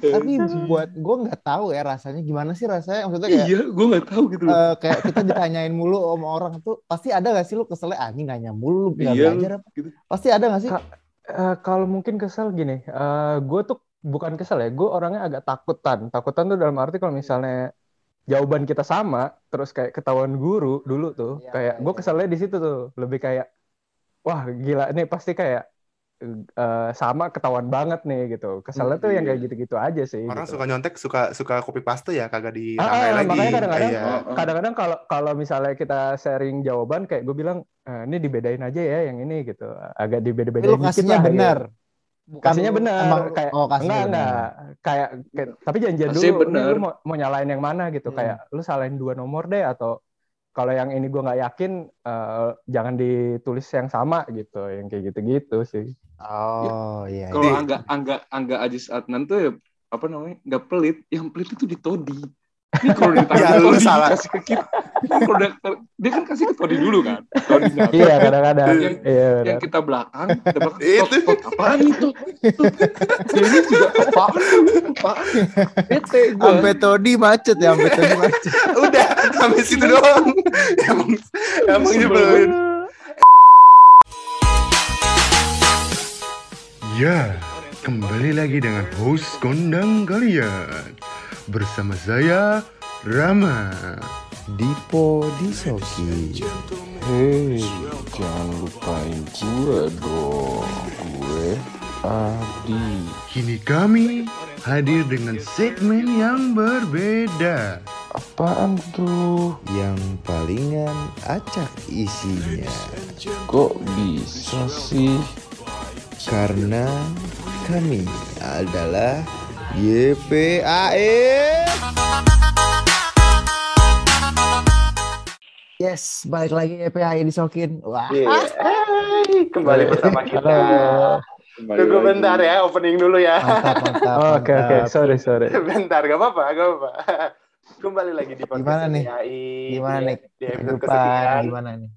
tapi buat gue nggak tahu ya rasanya gimana sih rasanya maksudnya kayak Iya, gue nggak tahu gitu loh. eh, kayak kita ditanyain mulu sama orang tuh pasti ada gak sih lu keselnya ah ini nanya mulu lu nggak Iya, belajar apa gitu. pasti ada gak sih Kak, Eh, kalau mungkin kesel gini, gue tuh bukan kesel ya, gue orangnya agak takutan. Takutan tuh dalam arti kalau misalnya jawaban kita sama, terus kayak ketahuan guru dulu tuh, Iya, kayak gue iya. keselnya di situ tuh, lebih kayak, wah gila ini pasti kayak eh, sama ketahuan banget nih gitu. Keselnya tuh yang kayak gitu-gitu aja sih. Orang gitu. suka nyontek, suka suka copy paste ya, kagak Ah, dirangkai ah, lagi. makanya kadang-kadang Iya. Oh, kadang-kadang kalau kalau misalnya kita sharing jawaban kayak gue bilang "Eh, ini dibedain aja ya yang ini gitu agak dibeda-bedain lu dikit kasihnya lah, benar gitu. Bukan kasihnya benar emang kayak oh kasihnya enggak benar. enggak kayak, kayak tapi janjian dulu benar. lu mau, mau nyalain yang mana gitu Hmm. kayak lu salahin dua nomor deh atau kalau yang ini gue nggak yakin eh, jangan ditulis yang sama gitu yang kayak gitu-gitu sih. Oh iya Kalau Di- Angga Angga Angga Ajis Adnan tuh ya apa namanya nggak pelit, yang pelit itu di Todi. Ini kalau ditanya Ya, Todi salah. kasih ke kita. Kalau dia, dia kan kasih ke Todi dulu kan. Todi nyata. iya kadang-kadang Yang- iya Yang kita belakang, kita belakang. Itu. Tot, apaan itu? Ini juga apaan? Apaan? Bete gue. sampai todi macet ya sampai todi macet Udah, sampai situ doang. emang emang nyebelin. Ya, kembali lagi dengan host kondang kalian. Bersama saya, Rama. Dipo Disoki Hei, jangan lupain gue dong. Gue Adi. Kini kami hadir dengan segmen yang berbeda. Apaan tuh? yang palingan acak isinya Kok bisa sih? karena kami adalah YPAE. Yes, balik lagi YPAE disokin. Wah, Yeay, kembali bersama kita. Tunggu bentar ya, opening dulu ya. oke oke sorry sorry bentar, gak apa-apa, gak apa-apa. Kembali lagi di podcast Gimana nih? Gimana nih Di episode kehidupan? kesekian. Gimana nih?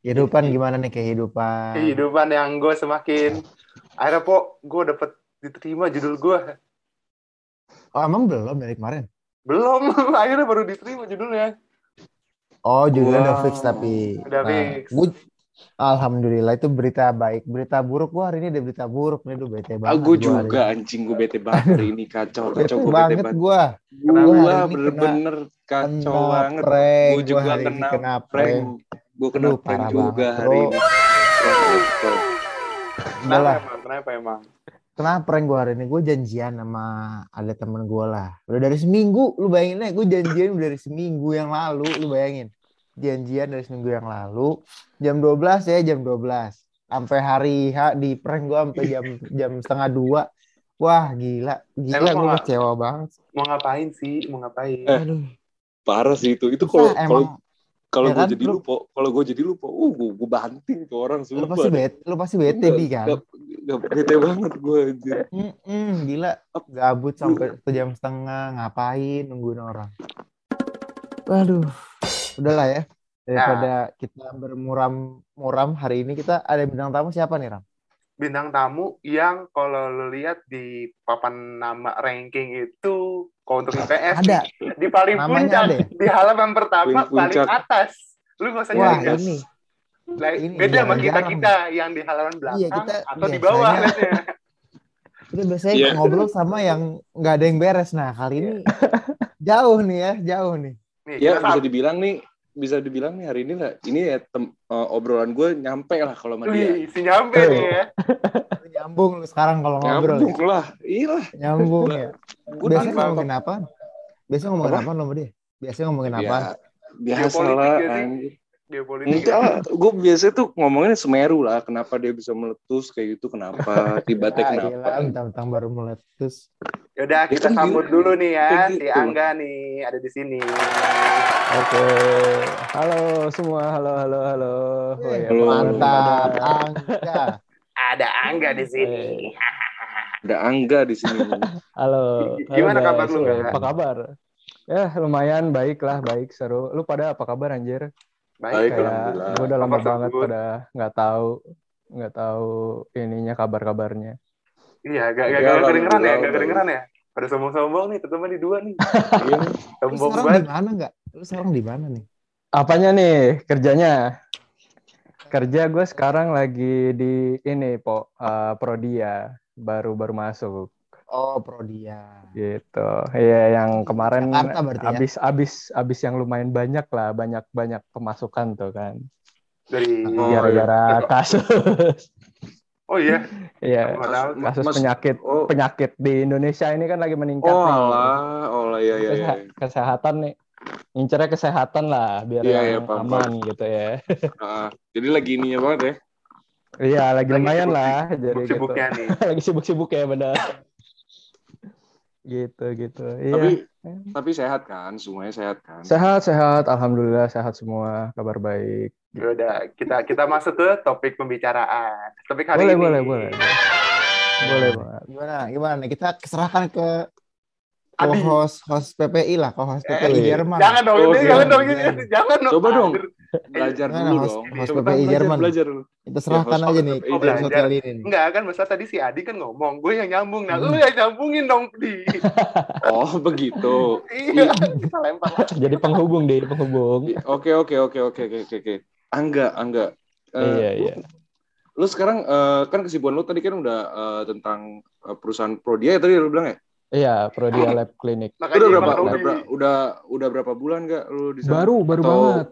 Kehidupan gimana nih kehidupan? Kehidupan yang gue semakin... Akhirnya, Po, gue dapet diterima judul gue. Oh, emang belum dari kemarin? Belum, akhirnya baru diterima judulnya. Oh, judulnya udah Wow. fix tapi. Udah Nah, fix. gua- Alhamdulillah itu berita baik. Berita buruk gua hari ini ada berita buruk nih, lu bete Ah, banget. gue gua hari juga anjing gue bete banget hari ini kacau kacau gue bete banget banget. gua. Gue ini bener-bener kacau Kena banget. prank, Gue gua juga hari ini kena, kena prank. prank. Gue kena Aduh, prank juga banget, hari ini. Udah Kenapa emang? Kenapa emang? Kenapa prank gua hari ini? Gua janjian sama ada temen gua lah. Udah dari seminggu, lu bayangin aja, gua janjian udah dari seminggu yang lalu, lu bayangin. Janjian dari seminggu yang lalu, jam 12 ya, jam 12. Sampai hari H di prank gua sampai jam jam setengah dua. Wah, gila. Gila, Emang gua mau- kecewa banget. Mau ngapain sih? Mau ngapain? Eh, Aduh. Parah sih itu. Itu kalau kalau emang kalau ya gue kan, jadi lu- lupa, kalau gue jadi lupa, uh gue gue banting tuh orang lu sumpah. pasti bete, lu pasti bete di kan. enggak bete banget gue anjir. Mm-mm, gila, gabut sampai satu jam setengah ngapain nungguin orang. Waduh, udahlah ya. Daripada kita bermuram-muram hari ini kita ada bintang tamu siapa nih Ram? Bintang tamu yang kalau lu lihat di papan nama ranking itu kalau untuk IPS Ada. di paling Namanya puncak ada di halaman pertama Paling paling atas. Lu nggak usah Wah nyari ini, Lah, ini beda sama kita kita yang di halaman belakang Iya, kita atau di bawah kita biasanya Iya. ngobrol sama yang nggak ada yang beres. Nah kali ini jauh nih ya, jauh nih. Nih, Ya bisa dibilang nih, bisa dibilang nih hari ini lah. Ini ya tem- eh, obrolan gue nyampe lah kalau sama dia. Wih, si nyampe nih ya. Nyambung lu sekarang kalau ngobrol. Nyambung lah, iya lah. Nyambung ya. Biasanya ngomongin apa? Biasanya ngomongin Apa? apa lo sama dia? Biasanya ngomongin apa? Ya, biasa lah. ya sih? anjir. Geopolitik. Enggak gue biasa tuh ngomongin Semeru lah. Kenapa dia bisa meletus kayak gitu? Kenapa? Tiba-tiba Ah, kenapa? mentang-mentang baru meletus. Yaudah, Ya kita kan sambut gitu. dulu nih ya si gitu. Angga nih ada di sini. Oke, halo semua, halo, halo, halo. Oh, ya, Halo. Mantap, Angga. Ada Angga di sini. Ada Angga di sini. Halo. Gimana halo kabar lu? Apa kabar? Ya lumayan baik lah, baik seru. Lu pada apa kabar anjir? Baik, Baik, Kayak alhamdulillah. gue udah lama Kabar banget pada nggak tahu nggak tahu ininya kabar-kabarnya. Iya, gak, gak, Ya, gak kedengeran ya, gak kedengeran ya. pada sombong-sombong nih, ketemu di dua nih. Iya. Lu Sombong sekarang di mana nggak? Lu sekarang di mana nih? Apanya nih kerjanya? Kerja gue sekarang lagi di ini, Po, eh, Prodia. Baru baru masuk Oh, Prodia. gitu. Iya, yang kemarin berarti ya? abis abis abis yang lumayan banyak lah, banyak banyak pemasukan tuh kan. Dari Oh, Gara-gara kasus. Oh iya, Iya, kasus Mas- penyakit oh. penyakit di Indonesia ini kan lagi meningkat Oh alah, oh iya iya iya. Keseha- kesehatan nih. Incernya kesehatan lah biar Iya, iya, yang paham, aman gitu ya. Ah, jadi lagi ininya banget ya. Iya, lagi Lagi lumayan sibuk- lah jadi gitu. sibuk-sibuknya nih. lagi sibuk-sibuk ya benar. Gitu gitu. Iya. Tapi tapi sehat kan, semuanya sehat kan. Sehat, sehat. Alhamdulillah sehat semua. Kabar baik. Ya udah, kita kita masuk ke topik pembicaraan. Topik hari Boleh, ini. boleh, boleh. Boleh banget. Gimana? Gimana nih? Kita serahkan ke Adi. co-host host PPI lah, co-host Eh, PPI Jerman. Jangan dong, Oh, ini iya. jangan dong, ini, Jangan. jangan dong. Coba dong. Belajar dulu host- dong. host Coba PPI belajar, Jerman. Belajar dulu. Kita serahkan Ya, aja nih episode Jerman. kali ini. nih. Enggak kan, masa tadi si Adi kan ngomong, gue yang nyambung. Nah, Hmm. lu yang nyambungin dong, di. Oh, begitu. Iya, kita lempar. Jadi penghubung deh, penghubung. Oke, oke, oke, oke, oke, oke, oke. Angga, Angga. Eh, Iya, iya. Lu sekarang eh, kan kesibukan lu tadi kan udah eh, tentang eh, perusahaan Prodia ya tadi lu bilang ya? Iya, Prodia Lab Clinic. Makanya udah emang berapa udah, udah udah berapa bulan gak lu di sana? Baru, baru Atau- banget.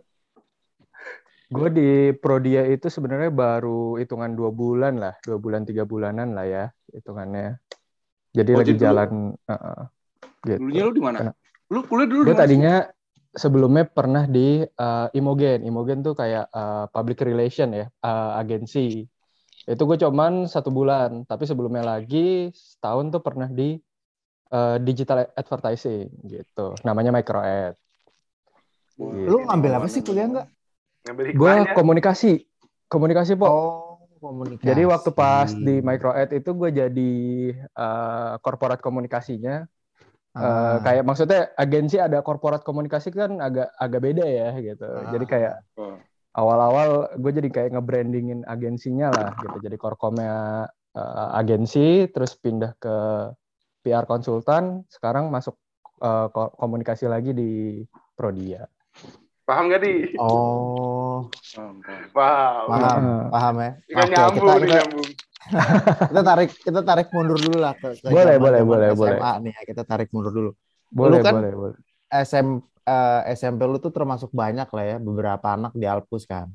Gue di Prodia itu sebenarnya baru hitungan dua bulan lah, dua bulan tiga bulanan lah ya hitungannya. Jadi Oh, lagi jadi dulu- jalan. uh-uh, gitu. Dulunya lu di mana? Lu kuliah dulu Gue tadinya sebelumnya pernah di uh, Imogen. Imogen tuh kayak uh, public relation ya, uh, agensi. Itu gue cuman satu bulan, tapi sebelumnya lagi setahun tuh pernah di uh, digital advertising gitu. Namanya microad. Wah, Lu ngambil apa sih kuliah nggak? Gue komunikasi, komunikasi po. Oh, komunikasi. Jadi waktu pas di microad itu gue jadi uh, korporat komunikasinya. Uh, Ah. kayak maksudnya agensi ada korporat komunikasi kan agak agak beda ya gitu. Ah. Jadi kayak Oh. awal-awal gue jadi kayak nge-brandingin agensinya lah gitu. Jadi korkomnya uh, agensi, terus pindah ke PR konsultan, sekarang masuk uh, ko- komunikasi lagi di Prodia. Paham gak, Di? Oh, Paham, paham. Paham, Ah. paham ya. Kan Oke, nyambung kita, kita, nyambung. kita tarik kita tarik mundur dulu lah ke, ke Boleh, boleh, boleh, SMA boleh. nih ya. Kita tarik mundur dulu. Boleh, kan- boleh, boleh. SM eh, SMP lu tuh termasuk banyak lah ya, beberapa anak di Alpus kan.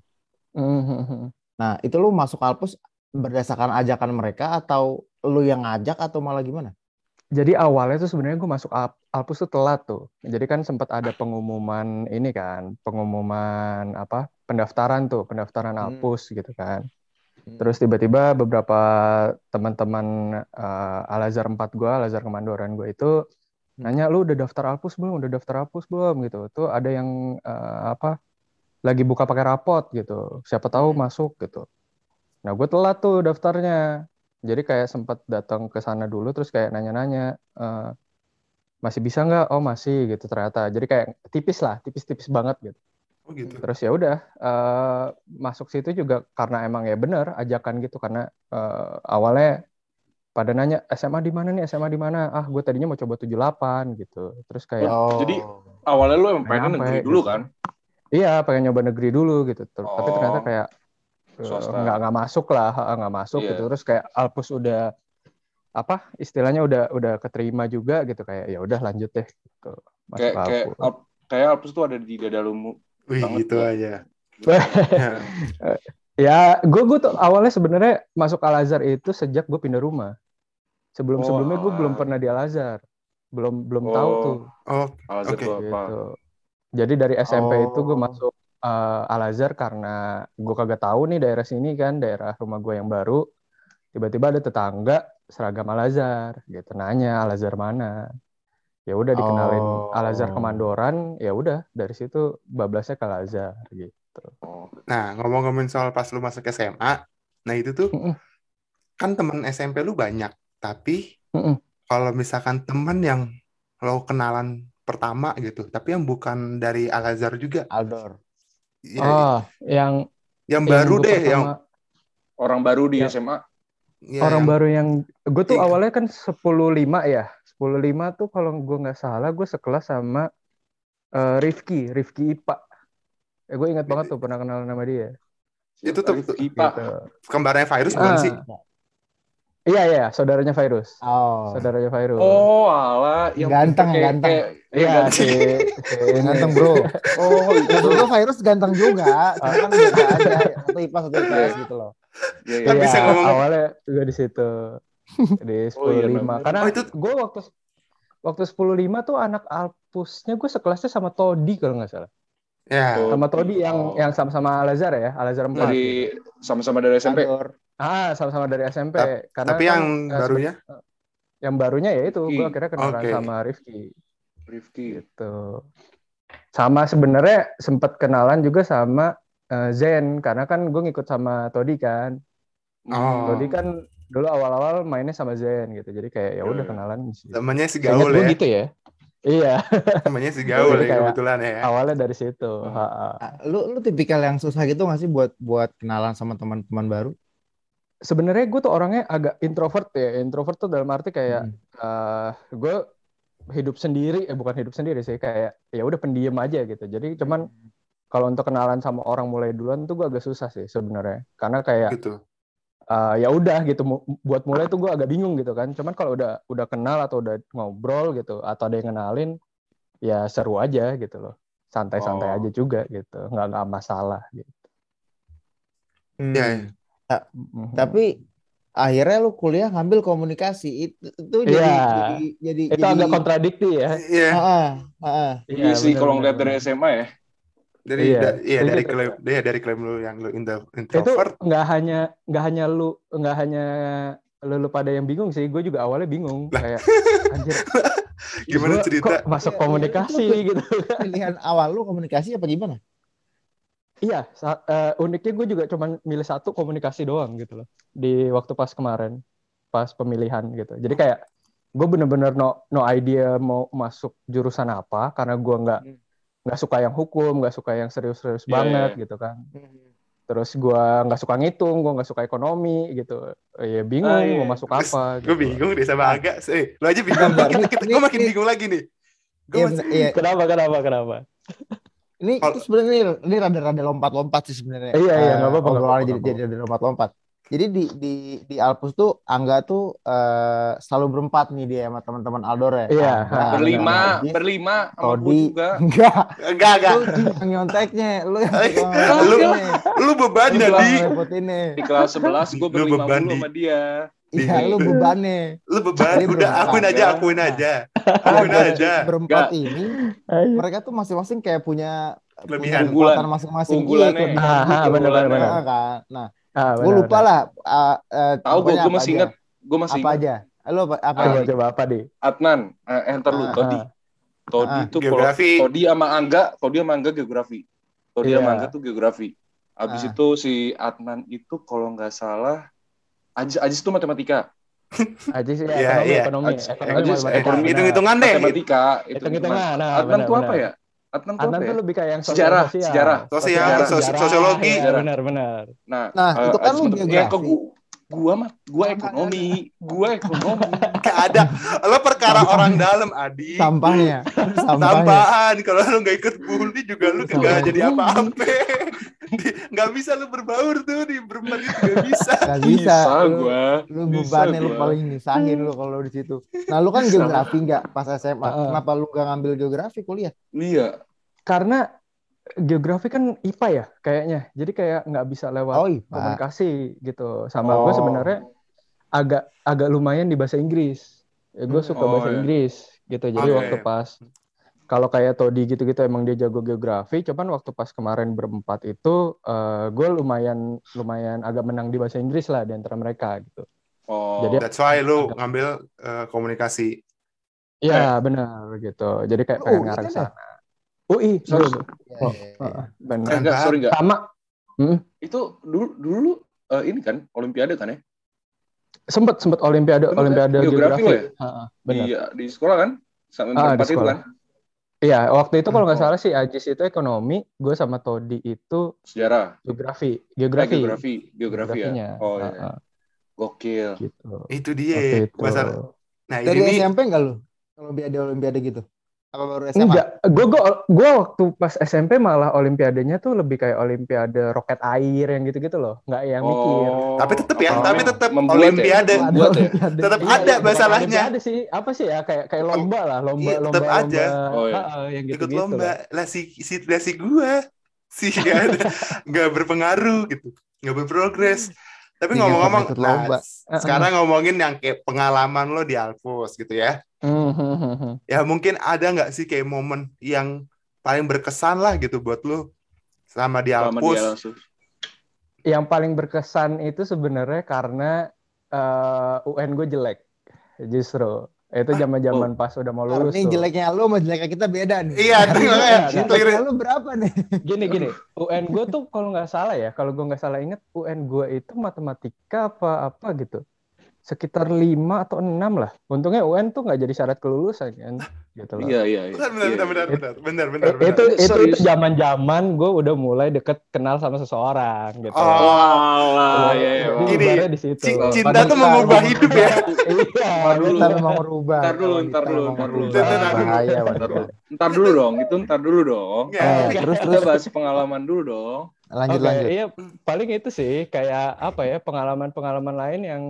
Mhm. Nah, itu lu masuk Alpus berdasarkan ajakan mereka atau lu yang ngajak atau malah gimana? Jadi awalnya tuh sebenarnya gue masuk Al- Alpus tuh telat tuh. Jadi kan sempat ada pengumuman ini kan, pengumuman apa pendaftaran tuh, pendaftaran Hmm. Alpus gitu kan. Hmm. Terus tiba-tiba beberapa teman-teman eh, Al Azhar 4 gue, Al Azhar Kemandoran gue itu Hmm. nanya lu udah daftar Alpus belum? Udah daftar Alpus belum gitu. Tuh ada yang eh, apa lagi buka pakai rapot gitu. Siapa tahu Hmm. masuk gitu. Nah gue telat tuh daftarnya. Jadi kayak sempat datang ke sana dulu terus kayak nanya-nanya eh, masih bisa nggak? Oh masih gitu ternyata. Jadi kayak tipis lah, tipis-tipis banget gitu. Oh gitu. Terus ya udah eh, masuk situ juga karena emang ya bener ajakan gitu karena eh, awalnya pada nanya SMA di mana nih SMA di mana ah gue tadinya mau coba 78 gitu terus kayak Oh. Jadi awalnya lu emang pengen negeri dulu gitu. kan? iya pengen nyoba negeri dulu gitu Ter- tapi Oh. ternyata kayak eh, Swasta. nggak nggak masuk lah nggak masuk Iya. gitu terus kayak Alpus udah apa istilahnya udah udah keterima juga gitu kayak ya udah lanjut deh gitu masuk Kayak kayak Alpus. Alp- kayak Alpus tuh ada di dada lu. Wih, Banget, gitu Bro. aja. Ya, gue gue tuh awalnya sebenarnya masuk Al Azhar itu sejak gue pindah rumah. Sebelum Oh, sebelumnya gue belum pernah di Al Azhar, belum belum tahu Oh. tuh. Oh, Al-Azhar Oke. tuh apa? Gitu. Jadi dari SMP Oh. itu gue masuk eh, Al Azhar karena gue kagak tahu nih daerah sini kan, daerah rumah gue yang baru. Tiba-tiba ada tetangga seragam Al Azhar, gitu nanya Al Azhar mana. Ya udah dikenalin Oh. Al Azhar Kemandoran, ya udah dari situ bablasnya ke Al Azhar gitu. Oh. Nah, ngomong-ngomongin soal pas lu masuk SMA, nah itu tuh Mm-mm. kan temen SMP lu banyak, tapi Mm-mm. kalau misalkan temen yang lo kenalan pertama gitu, tapi yang bukan dari Al Azhar juga, Aldor. Ya, Oh, yang yang yang baru gua deh, pertama- yang Orang baru di Ya. SMA. ya, orang yang- baru yang gue tuh Iya. awalnya kan 10.5 ya 10.5 tuh kalau gue nggak salah gue sekelas sama eh, Rifki, Rifki Ipa. Eh, gue ingat banget tuh pernah kenal nama dia. Itu tuh- Rifki, Pak. Gitu. Kembarnya virus bukan Ah. sih? Iya iya, saudaranya Virus. Oh. Saudaranya Virus. Oh, alah, yang Ganteng, kayak- ganteng. kayak- Iya ganteng. si. Ganteng bro. Oh, itu. Gue virus ganteng juga. Cuma kan beda aja. Satu IPA satu IPS gitu loh. Iya, iya. Kan Iya, bisa ngomong- awalnya juga di situ di 10.5 Oh, iya, karena Oh, itu- gue waktu waktu 10.5 tuh anak Alpusnya gue sekelasnya sama Todi kalau nggak salah Ya. Oh. sama Todi yang Oh. yang sama-sama Al Azhar ya Al Azhar 4 dari sama-sama dari SMP. Kantor. Ah sama-sama dari SMP Tap- karena Tapi kan, yang eh, barunya? yang barunya ya itu gue akhirnya kenalan Oke. sama Rifki Rifki. gitu sama sebenarnya sempat kenalan juga sama eh, Zen karena kan gue ngikut sama Todi kan Oh. Todi kan dulu awal-awal mainnya sama Zen gitu jadi kayak ya udah Iya. kenalan Temennya si gaul ya. gitu ya iya Temennya si gaul ya kebetulan ya. awalnya dari situ Hmm. Ha-ha. Ah, Lu lu tipikal yang susah gitu gak sih buat buat kenalan sama teman-teman baru? Sebenarnya gue tuh orangnya agak introvert ya introvert tuh dalam arti kayak Hmm. eh gue hidup sendiri eh bukan hidup sendiri sih kayak ya udah pendiam aja gitu jadi cuman kalau untuk kenalan sama orang mulai duluan tuh gue agak susah sih sebenarnya karena kayak Gitu. eh, ya udah gitu mu- buat mulai tuh gue agak bingung gitu kan cuman kalau udah udah kenal atau udah ngobrol gitu atau ada yang kenalin ya seru aja gitu loh santai-santai Oh. aja juga gitu nggak nggak masalah gitu Hmm. Iya, iya. Mhm. Tapi akhirnya lu kuliah ngambil komunikasi itu, itu jadi Iya. jadi jadi itu jadi agak kontradikti ya Iya. Heeh, heeh. Iya sih kalau ngeliat dari. SMA ya. Dari Iya. da- iya dari klaim dia dari klaim lu yang lu intro- itu introvert. nggak hanya nggak hanya lu nggak hanya lu, lu pada yang bingung sih gue juga awalnya bingung Lah. kayak anjir Gimana gua cerita? kok masuk Iya, komunikasi iya, gitu Pilihan awal lu komunikasi apa gimana? Iya eh, uniknya gue juga cuman milih satu komunikasi doang gitu loh di waktu pas kemarin pas pemilihan gitu jadi kayak gue bener-bener no no idea mau masuk jurusan apa karena gue nggak Hmm. nggak suka yang hukum nggak suka yang serius-serius Iya, banget iya. gitu kan terus gua nggak suka ngitung gua nggak suka ekonomi gitu ya bingung Ah, iya. mau masuk Terus apa Gue gitu. bingung deh sama Aga. Eh, lu aja bingung. Kita, kita, gue makin ini- bingung lagi nih. Gue Iya, masih, bener, iya. kenapa kenapa kenapa Ini itu sebenarnya ini, ini rada-rada lompat-lompat sih sebenarnya. Iya, iya, nggak apa-apa, obrolannya jadi jadi rada lompat-lompat. Jadi di di di Alpus tuh Angga tuh eh, selalu berempat nih dia sama teman-teman Aldor ya. Iya, ha, Berlima, Angga, berlima sama gue Todi. juga. Enggak, enggak enggak. lu yang nyonteknya, lu lu-. Lu beban di. Di kelas 11 gue Lu berlima beban, mulu sama dia. Iya, lu bebannya. Lu beban. Udah akuin aja, akuin aja. Akuin Nah, aja. Berempat ini Ayo. mereka tuh masing-masing kayak punya Kelebihan. kekuatan masing-masing. Iya, Unggulannya. kelebihan Ah, gitu. ah, benar, benar. Nah, kan. Nah, Ah, gue lupa lah. uh, uh, Tahu gue, gue apa masih aja. ingat. Gue masih Apa aja? Lo apa? apa coba aja? coba apa di Adnan, eh, eh, ntar lu, Ah, Todi. ah. Todi Ah. itu kalau Geografi. Todi sama Angga, Todi sama Angga geografi. Todi Iya. sama Angga tuh geografi. Abis Ah. itu si Adnan itu kalau nggak salah, Ajis, Ajis itu matematika. aja sih Iya, ekonomi iya. ekonomi Ajis, ekonomi Ajis, matematika. ekonomi. Hitung-hitungan deh. Matematika, Hitung-hitungan, nah, Adnan tuh apa ya? Adnan tuh Adnan tuh ya? lebih kayak yang Sejarah, sosial. sejarah. Sosial, Sejarah. sos- sosiologi. Iya, benar benar Nah, Nah, eh, itu kan Ajis lu. Yang ke geografi. Gua, mah, gua ekonomi, gua ekonomi. Gak ada. Lo perkara orang dalam, Adi. Sampahnya. Sampahnya. Tambahan. Kalau lu nggak ikut bully juga lu Sampah. kagak jadi apa-apa. Nggak bisa lu berbaur tuh di berempat itu nggak bisa. Gak bisa. Lu, gua. lu Bisa bebannya lu gua. paling nisahin lu kalau di situ. Nah, lu kan Bisa. geografi nggak pas SMA? Heeh. Kenapa lu gak ngambil geografi kuliah? Iya. karena geografi kan IPA ya kayaknya jadi kayak nggak bisa lewat Oh, iya. komunikasi gitu sama Oh. gue sebenarnya agak agak lumayan di bahasa Inggris ya, gue Hmm. suka Oh, bahasa iya. Inggris gitu jadi Oke. waktu pas kalau kayak Todi gitu-gitu emang dia jago geografi cuman waktu pas kemarin berempat itu gue lumayan lumayan agak menang di bahasa Inggris lah di antara mereka gitu Oh. Jadi- That's why lu ngambil eh, komunikasi. Iya benar gitu jadi kayak Lu pengen ya? sana UI Sorry. Ya, Oh, ya, ya. Heeh, benar Eh, enggak, sorry enggak. sama Mm. Itu dulu dulu eh, ini kan olimpiade kan ya? sempet sempet olimpiade Sempet ya? olimpiade Geografi geografi, lo ya? Heeh, benar Di di sekolah kan? Sama Ah, di tempat itu sekolah. kan? iya waktu itu kalau nggak Oh. salah sih Ajis itu ekonomi gue sama Todi itu Sejarah. geografi Eh, geografi geografi, geografi Geografinya. ya. Oh iya. Heeh, Gokil. gitu Itu dia. itu. Masalah. Nah Dari ini SMP enggak lu? Olimpiade Olimpiade gitu? Apa baru SMA? Enggak, gue gua, gua waktu pas SMP malah olimpiadenya tuh lebih kayak olimpiade roket air yang gitu-gitu loh, nggak yang mikir. Oh. Tapi tetep ya, Apa tapi tetep Membuat ya? Olimpiade. Membuat ya? Tetap Iya, ada iya, bukan masalahnya. Olimpiade sih, apa sih ya kayak kayak lomba lah, lomba Iya, lomba tetap lomba, aja. Oh, iya. Yang ikut gitu-gitu lomba lah. lah si si lah si gua sih nggak ada nggak berpengaruh gitu nggak berprogres tapi ngomong-ngomong nah, sekarang ngomongin yang kayak pengalaman lo di Alpus gitu ya. Hmm, hmm, hmm, ya mungkin ada nggak sih kayak momen yang paling berkesan lah gitu buat lo sama di Selama Alpus dia langsung. Yang paling berkesan itu sebenarnya karena eh, UN gue jelek, justru. Itu zaman-zaman pas udah mau lulus Ini tuh. jeleknya lu sama jeleknya kita beda nih. iya Iya, makanya iya. Lu berapa nih? Gini gini, UN gue tuh kalau nggak salah ya, kalau gue nggak salah inget UN gue itu matematika apa apa gitu, sekitar 5 atau 6 lah. Untungnya UN tuh nggak jadi syarat kelulusan kan, gitu loh. Iya, iya, iya. benar benar Iya, benar benar iya. benar benar benar itu itu zaman-zaman gue udah mulai deket kenal sama seseorang gitu. Oh, Walah, iya, iya. Gini, di situ. Ci- cinta tuh mengubah hidup ya Iya. Kita memang merubah. Ntar dulu, ntar dulu, ntar dulu. Bahaya Ntar dulu. Ntar dulu dong, itu ntar dulu dong. Eh, terus Kita terus bahas pengalaman dulu dong. lanjut lanjut. iya paling itu sih kayak apa ya pengalaman-pengalaman lain yang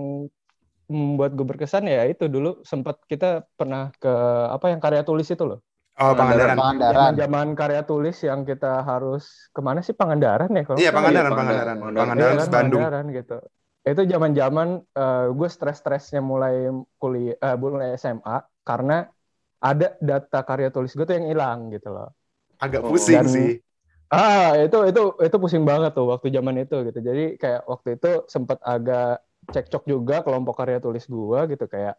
membuat gue berkesan ya itu dulu sempat kita pernah ke apa yang karya tulis itu loh. oh Pangandaran Pangandaran. Zaman karya tulis yang kita harus ke mana sih Pangandaran ya kalau iya nggak salah? Pangandaran Pangandaran Pangandaran. Pangandaran Iya Bandung Pangandaran gitu. Itu zaman-zaman eh, gue stres-stresnya mulai kuliah eh, mulai SMA karena ada data karya tulis gue tuh yang hilang gitu loh. agak Oh. pusing Dan- sih Ah, itu itu itu pusing banget tuh waktu zaman itu gitu. Jadi kayak waktu itu sempat agak cekcok juga kelompok karya tulis gua gitu kayak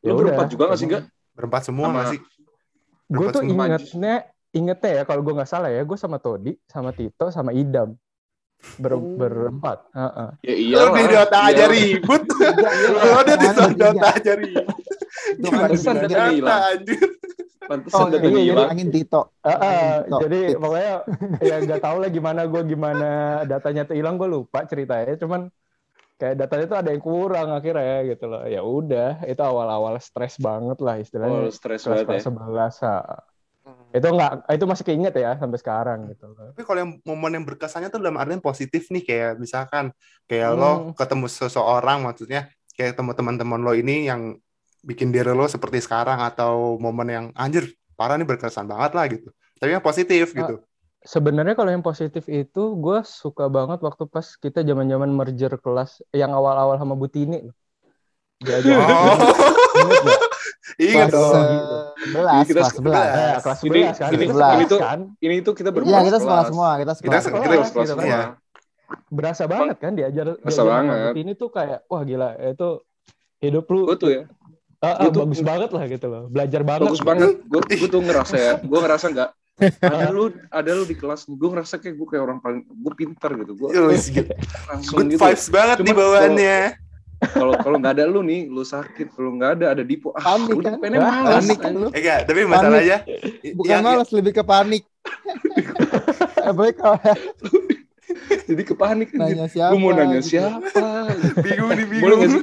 Lu berempat juga nggak sih, Gak? berempat semua Sama- nggak sih Gue tuh semua. ingetnya ingetnya ya kalau gue nggak salah ya, gue sama Todi, sama Tito, sama Idam Ber, Oh. berempat. Heeh. Ya iya. Lo di Dota aja ribut. Lo udah di Dota aja ribut. Itu Pantesan Data hilang. anjir. Pantesan Oh, data iya, hilang. Angin Tito. Heeh, Tito. jadi pokoknya ya nggak tahu lah gimana gue gimana datanya tuh hilang gue lupa ceritanya. Cuman kayak datanya tuh ada yang kurang akhirnya ya gitu loh. Ya udah, itu awal-awal stres banget lah Oh, istilahnya. stres kelas banget ya. sebelas itu nggak itu masih keinget ya sampai sekarang gitu loh. Tapi kalau yang momen yang berkesannya tuh dalam artian positif nih kayak misalkan kayak lo Hmm. ketemu seseorang maksudnya kayak ketemu teman-teman lo ini yang bikin diri lo seperti sekarang atau momen yang anjir parah nih berkesan banget lah gitu. Tapi yang positif gitu. Sebenarnya kalau yang positif itu gue suka banget waktu pas kita zaman zaman merger kelas yang awal-awal sama Butini loh. Oh. Ingat dong. sebelas, Kita kelas sebelas. Eh, kelas Ini- 11 kan ini- kita ini sekelas tuh- kan Ini tuh kita berempat. Iya, kita sekolah semua, kita Kita sekolah. se- semua. kita Kita kelas gitu kan. semua. berasa banget kan diajar Berasa diajar banget. Butini tuh kayak wah gila itu hidup lu Gue tuh ya. ah, ah, gua tuh- bagus banget lah gitu loh belajar banget Bagus banget. Gue gue tuh ngerasa ya. Gue ngerasa nggak. Ada lu, ada lu di kelas. Gue ngerasa kayak gue kayak orang paling, gue pintar gitu. Gue gitu. langsung Good gitu. vibes banget Cuma nih bawaannya. Kalau kalau nggak ada lu nih, lu sakit. Kalau nggak ada, ada Dipo. Ah, Panik udah kan? pengen malas. Panik kan lu. Eh enggak, tapi masalahnya Bukan yang- malas, lebih ke panik. Apalagi kalau Jadi kepanik. nanya siapa. Gue mau nanya gitu. siapa. bingung nih Boleh bingung. sih?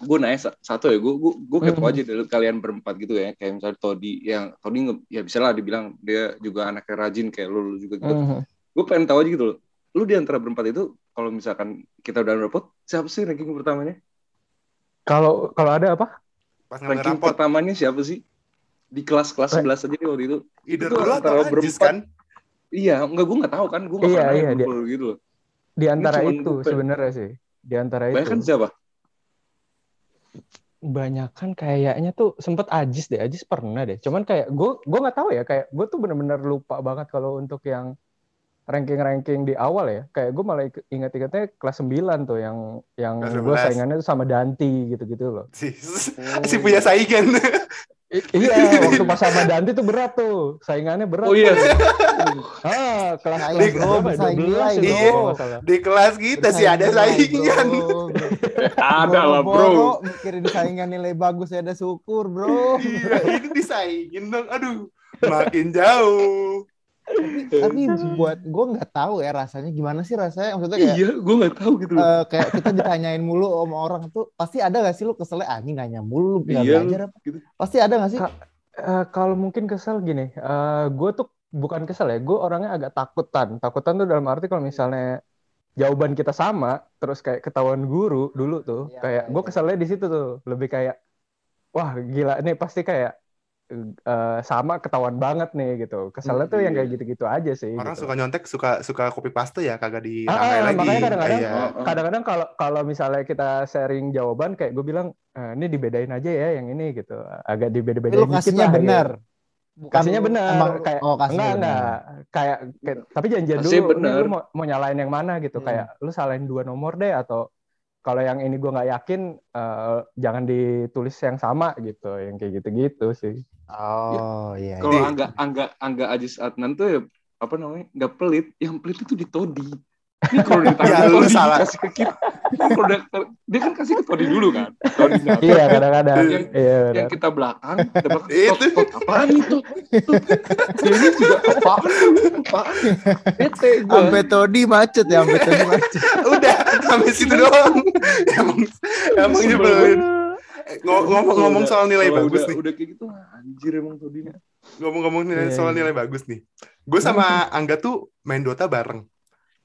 Gue nanya sa- satu ya, gue gue gue kepo Mhm. aja dari kalian berempat gitu ya, kayak misalnya Todi yang Todi ya bisa lah dibilang dia juga anaknya rajin kayak lu, lu juga gitu. Mhm. Gue pengen tahu aja gitu loh. Lu di antara berempat itu kalau misalkan kita udah rapot, siapa sih ranking pertamanya? kalau kalau ada apa Pas Ranking rapot, pertamanya siapa sih? Di kelas-kelas 11 aja nih waktu itu. either itu lu atau antara berempat. kan? Iya, enggak gue nggak tahu kan, gue nggak Iya, iya, dulu gitu loh. di antara itu sebenarnya sih di antara itu Banyak kan siapa? Banyakan kayaknya tuh sempet Ajis deh, Ajis pernah deh. Cuman kayak gue gue nggak tahu ya, kayak gue tuh bener-bener lupa banget kalau untuk yang ranking-ranking di awal ya. Kayak gue malah ingat-ingatnya kelas 9 tuh yang yang gue 11. saingannya tuh sama Danti gitu-gitu loh. Si, si punya saingan. I- iya, waktu pas sama Danti tuh berat tuh. Saingannya berat. Oh iya. Ah, kelas Saing, kelas berapa? bersaing 12 nilai, ya, salah. Di kelas kita sih ada saingan. Ada lah bro. mikirin saingan nilai bagus ya ada syukur, bro. Iya, ini disaingin dong. Aduh, makin jauh. Tapi buat gue nggak tahu ya rasanya gimana sih rasanya maksudnya kayak Iya, gue nggak tahu gitu loh. eh, kayak kita ditanyain mulu sama orang tuh pasti ada gak sih lu keselnya ah ini nanya mulu lu nggak Iya, belajar apa gitu. pasti ada gak sih Kak, Eh, kalau mungkin kesel gini, gue tuh bukan kesel ya, gue orangnya agak takutan. Takutan tuh dalam arti kalau misalnya jawaban kita sama, terus kayak ketahuan guru dulu tuh, Iya, kayak gue iya. keselnya di situ tuh, lebih kayak, wah gila ini pasti kayak eh, sama ketahuan banget nih gitu. Keselnya tuh yang kayak Iya. gitu-gitu aja sih. Orang gitu. suka nyontek, suka suka copy paste ya, kagak Ah, dirangkai ah, lagi. makanya kadang-kadang Iya. Heeh. kadang-kadang kalau kalau misalnya kita sharing jawaban kayak gue bilang "Eh, ini dibedain aja ya yang ini gitu agak dibeda-bedain lu dikit kasihnya lah, benar gitu. Bukan kasihnya benar emang kayak oh kasihnya enggak enggak kayak, kayak tapi janjian dulu ini benar. lu mau, mau nyalain yang mana gitu Hmm. kayak lu salahin dua nomor deh atau kalau yang ini gue nggak yakin eh, jangan ditulis yang sama gitu yang kayak gitu-gitu sih oh iya Kalau Di- Angga Angga Angga Ajis Adnan tuh ya apa namanya nggak pelit, yang pelit itu di Todi. Ini kalau ditanya Ya, Todi salah. kasih ke kita. Kalau dia, dia kan kasih ke Todi dulu kan. Todi iya kadang-kadang Yang- iya benar. yang kita belakang, kita belakang Itu. tot, apaan itu? Ini juga apaan? Apaan? Bete gue. sampai todi macet ya sampai todi macet Udah, sampai situ doang. emang emang nyebelin. Ngo- Ngomong-ngomong soal nilai Kalau bagus udah, nih. Udah kayak gitu, anjir emang Todi. Ngomong-ngomong nilai Iya, soal iya. nilai bagus nih. Gue sama Angga tuh main Dota bareng.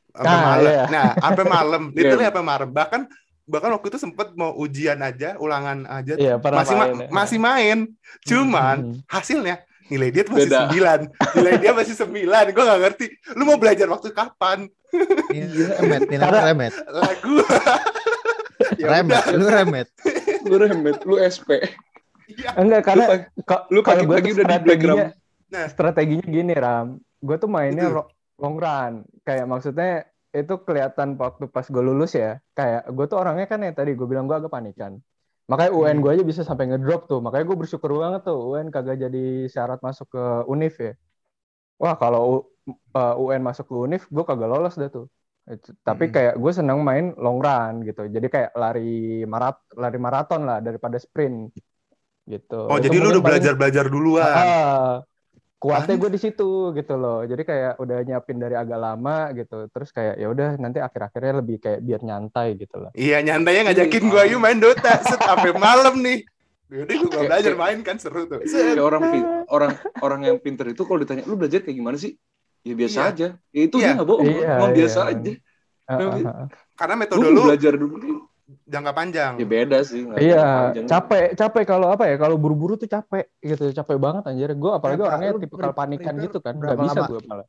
Sampai Ah, malam. iya. Nah, sampai malam. Iya. Literally sampai malam. Bahkan bahkan waktu itu sempet mau ujian aja, ulangan aja. iya pernah masih ma- main ya. masih main. Cuman Hmm. hasilnya nilai dia tuh masih Beda. sembilan. Nilai dia masih sembilan. Gue gak ngerti. Lu mau belajar waktu kapan? Iya, remet, ini Karena- remet, Lagu. ya remet, udah. lu remet. Lu remet, lu SP. Iya. enggak karena Lu lu kalau gua tuh udah di playground. Nah. strateginya gini ram gue tuh mainnya Itu. ro- long run kayak maksudnya itu kelihatan waktu pas gue lulus ya kayak gue tuh orangnya kan ya tadi gue bilang gue agak panikan makanya UN Hmm. gue aja bisa sampai ngedrop tuh makanya gue bersyukur banget tuh UN kagak jadi syarat masuk ke univ ya wah kalau uh, UN masuk ke univ gue kagak lolos dah tuh Itu- tapi Hmm. kayak gue seneng main long run gitu jadi kayak lari marat lari maraton lah daripada sprint gitu Oh, Itu jadi lu udah belajar-belajar duluan. Ah, kuatnya gue di situ gitu loh. Jadi kayak udah nyiapin dari agak lama gitu. Terus kayak ya udah nanti akhir-akhirnya lebih kayak biar nyantai gitu loh. Iya, nyantainya ngajakin Iya. gua yuk main Dota. Set sampai malam nih. Yaudah gua Kayak- belajar main kan seru tuh. Kayak orang orang orang yang pinter itu kalau ditanya lu belajar kayak gimana sih? Ya biasa Iya. aja. Ya itu Iya. dia nggak bohong, Iya, emang iya. biasa aja. Ah, ah, ah. Karena Lu metode lu belajar dulu. jangka panjang. Ya beda sih. nggak Iya, capek, capek kalau apa ya? Kalau buru-buru tuh capek gitu, capek banget anjir. Gue apalagi Berapa- orangnya lu tipikal pre- panikan gitu kan. Gak berapa bisa gue malah.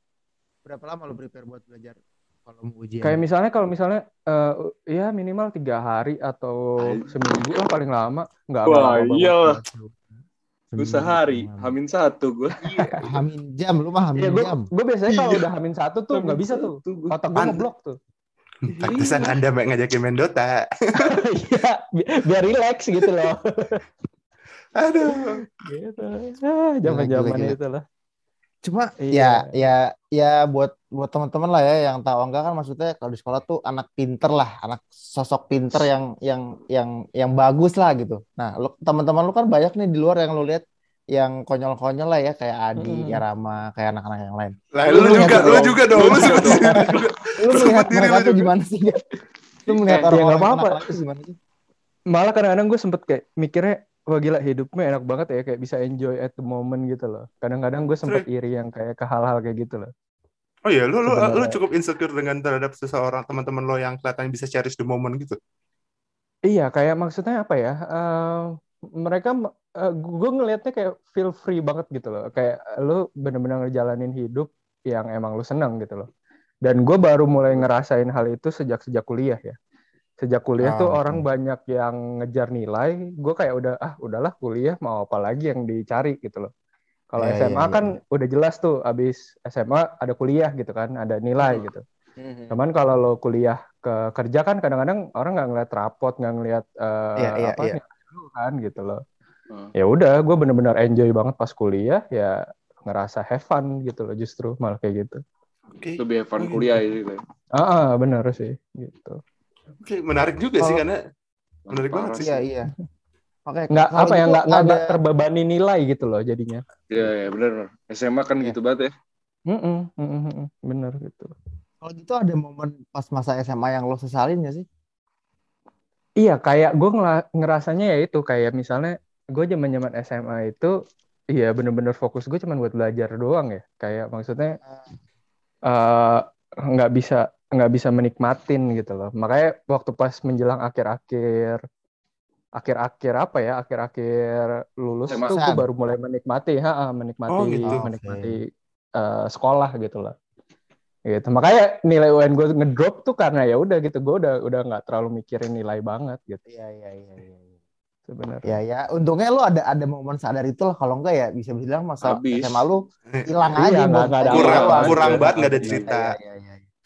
Berapa lama lu prepare buat belajar kalau mau ujian? Kayak misalnya kalau misalnya eh, ya minimal tiga hari atau Ay. seminggu lah paling lama. Nggak lama banget. Lu sehari, hamin satu gue. Hamin jam, lu mah hamin Iya, gue jam. gue biasanya kalau Iya. udah hamin satu tuh nggak bisa tuh. Otak gue ngeblok tuh. Pantesan Anda mbak ngajakin main Dota. Iya, bi- biar relax gitu loh. Aduh. gitu. Ah, zaman-zaman itu lah. Cuma Iya. ya ya ya buat buat teman-teman lah ya yang tahu enggak kan maksudnya kalau di sekolah tuh anak pinter lah, anak sosok pinter yang yang yang yang bagus lah gitu. Nah, lu teman-teman lu kan banyak nih di luar yang lu lihat yang konyol-konyol lah ya kayak Adi, ya Rama, kayak anak-anak yang lain. Lah Lu lu juga, lu juga dong. Lu diri lu melihat diri mereka lu tuh juga. gimana sih? Lu melihat ya orang-orang nggak apa-apa. Malah kadang-kadang gue sempet kayak mikirnya wah gila hidupnya enak banget ya kayak bisa enjoy at the moment gitu loh. Kadang-kadang gue sempet iri yang kayak ke hal-hal kayak gitu loh. Oh iya, lu lu lu Sebenarnya. cukup insecure dengan terhadap seseorang teman-teman lo yang kelihatannya bisa cherish the moment gitu. Iya, kayak maksudnya apa ya? eh, mereka, gue ngelihatnya kayak feel free banget gitu loh. Kayak lu bener-bener ngejalanin hidup yang emang lu seneng gitu loh. Dan gue baru mulai ngerasain hal itu sejak sejak kuliah ya. Sejak kuliah tuh Oh, orang banyak yang ngejar nilai. Gue kayak udah ah udahlah kuliah mau apa lagi yang dicari gitu loh. Kalau Iya, SMA iya, kan udah jelas tuh abis SMA ada kuliah gitu kan, ada nilai gitu. Cuman kalau lo kuliah ke kerja kan kadang-kadang orang nggak ngeliat rapot, nggak ngeliat eh, Iya, iya, apa iya. nilai lu kan gitu loh. Hmm. Ya udah, gue bener-bener enjoy banget pas kuliah, ya ngerasa have fun gitu loh justru malah kayak gitu. Oke. Lebih have fun Oh, gitu. kuliah gitu. Ah, ah, bener sih gitu. Oke, menarik juga sih Kalau- karena Menarik banget sih. Iya, iya. Makanya Nggak apa ya nggak nggak ada nggak terbebani nilai gitu loh jadinya. Iya, iya bener. SMA kan Iya. gitu banget ya. Mm-mm, mm-mm, mm-mm. bener gitu. Kalau gitu ada momen pas masa SMA yang lo sesalin gak sih? Iya, kayak gue ngerasanya ya itu kayak misalnya gue zaman zaman SMA itu, iya bener-bener fokus gue cuma buat belajar doang ya. Kayak maksudnya eh, nggak bisa nggak bisa menikmatin gitu loh. Makanya waktu pas menjelang akhir-akhir akhir-akhir apa ya akhir-akhir lulus SMA. tuh gue baru mulai menikmati, ha, menikmati Oh, gitu. menikmati eh, sekolah gitu lah. Gitu. Makanya nilai UN gue ngedrop tuh karena ya udah gitu gue udah udah nggak terlalu mikirin nilai banget gitu Iya iya iya. iya. sebenarnya. Ya ya, untungnya lo ada ada momen sadar itu lah. Kalau enggak ya bisa bilang masa Habis. SMA lu hilang Iya, aja. mood nggak ada. Kurang kurang banget nggak ada iya, cerita. Iya, iya, iya.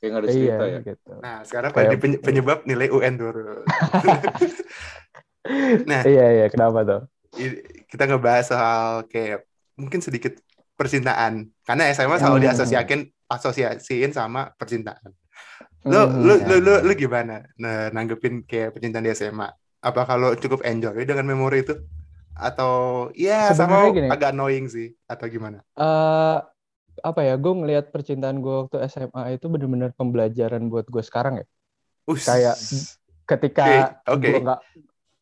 Kayak nggak ada Iya cerita ya. gitu. Nah, sekarang Kayak- penyebab nilai UN turun. nah, Iya iya kenapa tuh? kita ngebahas soal kayak mungkin sedikit percintaan. Karena SMA selalu Hmm. diasosiasikan asosiasiin sama percintaan. Lu, Hmm, lu, iya, lu, lu, iya. lu gimana nah, nanggepin kayak percintaan di SMA? Apa kalau cukup enjoy dengan memori itu? Atau ya sama Sebenarnya gini. agak annoying sih? Atau gimana? eh apa ya? Gue ngelihat percintaan gue waktu SMA itu bener-bener pembelajaran buat gue sekarang ya. Us. Kayak ketika oke. gue nggak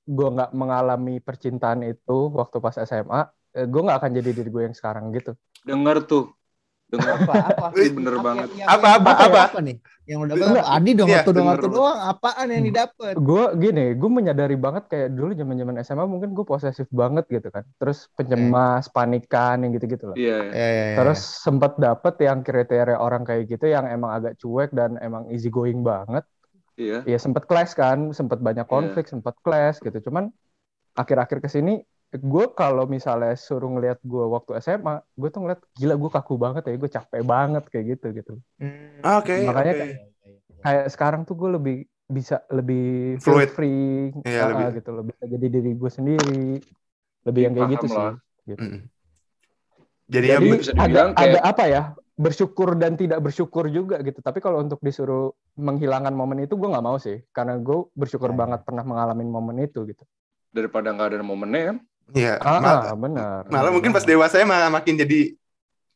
gue nggak mengalami percintaan itu waktu pas SMA, eh, gue nggak akan jadi diri gue yang sekarang gitu. Dengar tuh. Dengar. Apa apa? Ini bener banget. yang- Apa, yang apa, apa? apa nih? Yang udah dapat? Adi dong Iya, waktu dong waktu doang. Apaan yang didapat? Gue gini, gue menyadari banget kayak dulu zaman zaman SMA mungkin gue posesif banget gitu kan. Terus pencemas, panikan yang gitu-gitu lah. Iya. iya. Ya, ya, ya. Terus sempet dapet yang kriteria orang kayak gitu yang emang agak cuek dan emang easy going banget. Iya. Ya sempet clash kan, sempet banyak Iya. konflik, sempet clash gitu. Cuman akhir-akhir ke sini, gue kalau misalnya suruh ngeliat gue waktu SMA, gue tuh ngeliat gila gue kaku banget ya, gue capek banget kayak gitu gitu. Hmm. Oke, Makanya oke. kayak- Kayak sekarang tuh gue lebih bisa lebih Fluid. free, Iya, ah, lebih- gitu, lebih bisa jadi diri gue sendiri, lebih yang kayak Paham gitu sih. lah. Gitu. Mm. Jadi, Jadi bisa ada, dibilang ada kayak- apa ya? Bersyukur dan tidak bersyukur juga gitu. Tapi kalau untuk disuruh menghilangkan momen itu gue nggak mau sih, karena gue bersyukur Ya, ya. banget pernah mengalami momen itu gitu. Daripada nggak ada momennya kan. Iya, Ah, mal- ah, benar. malah mungkin pas dewasa malah makin jadi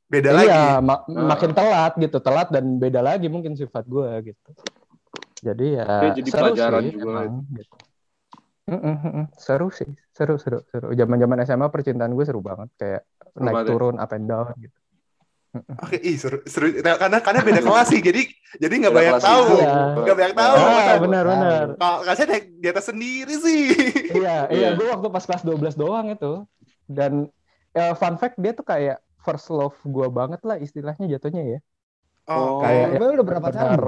beda iya, lagi. ma- Ah. makin telat gitu, telat dan beda lagi mungkin sifat gue gitu. Jadi ya Dia jadi seru pelajaran sih juga. emang, gitu. Mm-mm, mm-mm. seru sih, seru seru seru. Zaman-zaman SMA percintaan gue seru banget, kayak Seru naik banget ya. turun, up and down gitu. Oke, ih seru, seru. karena karena beda kelas sih, jadi jadi nggak banyak tahu, Iya. nggak banyak tahu. Ah, benar benar. Kalau kasih naik di atas sendiri sih. Iya, iya, Iya. gue waktu pas kelas 12 doang itu. Dan eh, fun fact dia tuh kayak first love gue banget lah istilahnya jatuhnya ya. Oh. Kayak Lu udah berapa tahun?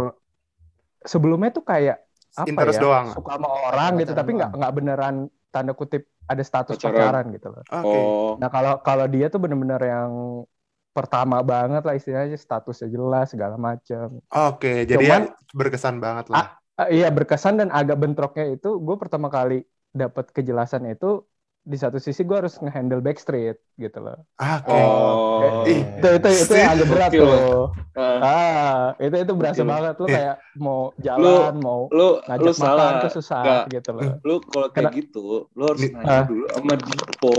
Sebelumnya tuh kayak apa Interest ya? doang. Suka sama orang gitu, tapi nggak nggak beneran tanda kutip ada status Pacaran. pacaran gitu loh. Oke. Oh. Nah kalau kalau dia tuh bener-bener yang pertama banget lah istilahnya statusnya jelas segala macam. Oke, jadi Cuman- ya berkesan banget lah. Eh, iya berkesan dan agak bentroknya itu gue pertama kali dapat kejelasan itu di satu sisi gue harus ngehandle backstreet gitu loh. Oke. Oh. Ih, Itu itu itu yang agak berat tuh. Ah, Ah, itu itu berasa Gokil. banget lu Iya. kayak mau jalan, mau lu ngajak lu makan salah. tuh susah Nggak. gitu loh. Lu kalau kayak Kena- gitu, lu harus nanya Ah. dulu sama Dipo.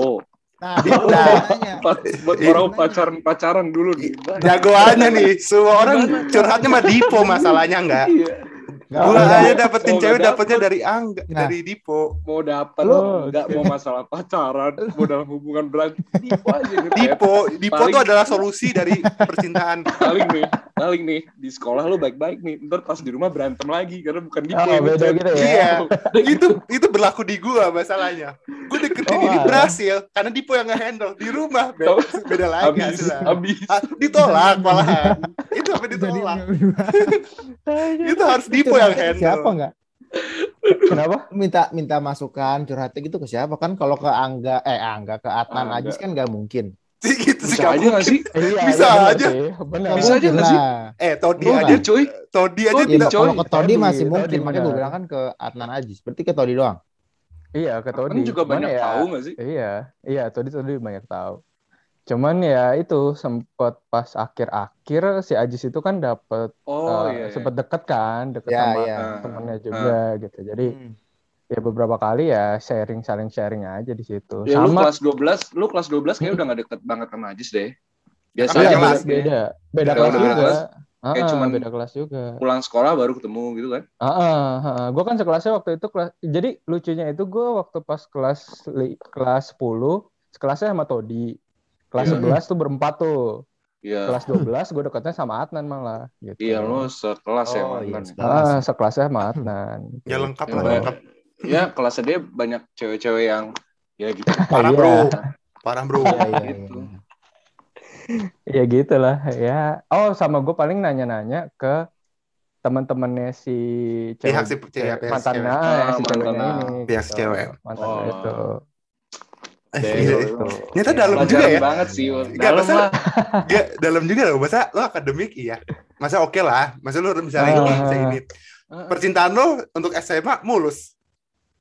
Nah. Pa- Buat Iya. orang pacaran pacaran dulu nih. Jagoannya nih, semua orang curhatnya mah Dipo masalahnya enggak. Iya. Nggak Gua udah. aja dapetin cewek nggak dapetnya dapet. dari Angga, Nah. dari Dipo. Mau dapat Lu- enggak mau masalah pacaran, mau dalam hubungan berlanjut Dipo aja gitu. ya. Dipo, Dipo Paling- tuh adalah solusi dari percintaan. paling nih, paling nih di sekolah lu baik-baik nih, ntar pas di rumah berantem lagi karena bukan Dipo Oh, beda gitu ya. Iya, itu itu berlaku di gua masalahnya. Gue deketin Oh, ini berhasil karena Dipo yang nge-handle di rumah beda, beda lagi hasilnya. habis. Ah, ditolak malahan. Jadi ditolak? nggak- itu harus Dipo yang handle. Siapa nggak? Kenapa? Minta minta masukan curhatnya gitu ke siapa kan? Kalau ke Angga, eh Angga ke Adnan Angga. Ajis kan nggak mungkin. Gitu sih Bisa aja gak sih? Iya, Bisa iya, bener aja. sih, bener. Nggak Bisa aja nggak sih? Eh, Todi Oh, aja, enggak, cuy. Todi aja Todi, Ya, tidak kalau ke Todi masih mungkin, makanya gue bilang kan ke Adnan Ajis. Berarti ke Todi doang. Iya, ke Todi. Kan juga Cuman banyak ya, tahu gak sih? Iya, iya Todi Todi banyak tahu. Cuman ya itu sempet pas akhir-akhir si Ajis itu kan dapet Oh eh, iya. iya. sempet deket kan, deket Ya, sama ya. Ah, temennya juga gitu. Jadi Hmm. ya beberapa kali ya sharing saling sharing aja di situ. Ya lu Sama kelas 12, lu kelas 12 kayaknya udah gak deket banget sama Ajis deh. Biasa Beda Iya, aja kelas, gitu. beda. Beda Kalau kelas beda juga. kelas, Ah, kayak ah, cuman- beda kelas juga. pulang sekolah baru ketemu gitu kan. Ah, ah, ah. Gue kan sekelasnya waktu itu kelas. Jadi lucunya itu gue waktu pas kelas li- kelas 10 sekelasnya sama Todi. Kelas Iya. 11 tuh berempat tuh. Iya. Kelas 12 gue deketnya sama Adnan malah. Gitu. Iya lu sekelas ya Oh, iya, mantan. sekelas. Ah, sekelasnya sama Adnan. gitu. Ya lengkap Ya, lah, Mbak. lengkap. Ya kelasnya dia banyak cewek-cewek yang ya gitu. Parah Iya. bro, parah bro. Iya, iya, Gitu. iya. Ya gitulah ya. Oh sama gue paling nanya-nanya ke teman-temannya si Pihak cewek, si cewek, cewek cewek. ya, si Ah, ini. Pihak gitu. cewek. Mantannya Oh. itu. Eh, Deh, gila. lu- Ternyata dalam juga ya. banget sih. Nggak, Dalam masa- lah. Gak, dalam juga loh. Masa lo akademik iya. Masa oke lah. Masa lo misalnya Ah. ini, bisa ini. Percintaan lo untuk SMA mulus.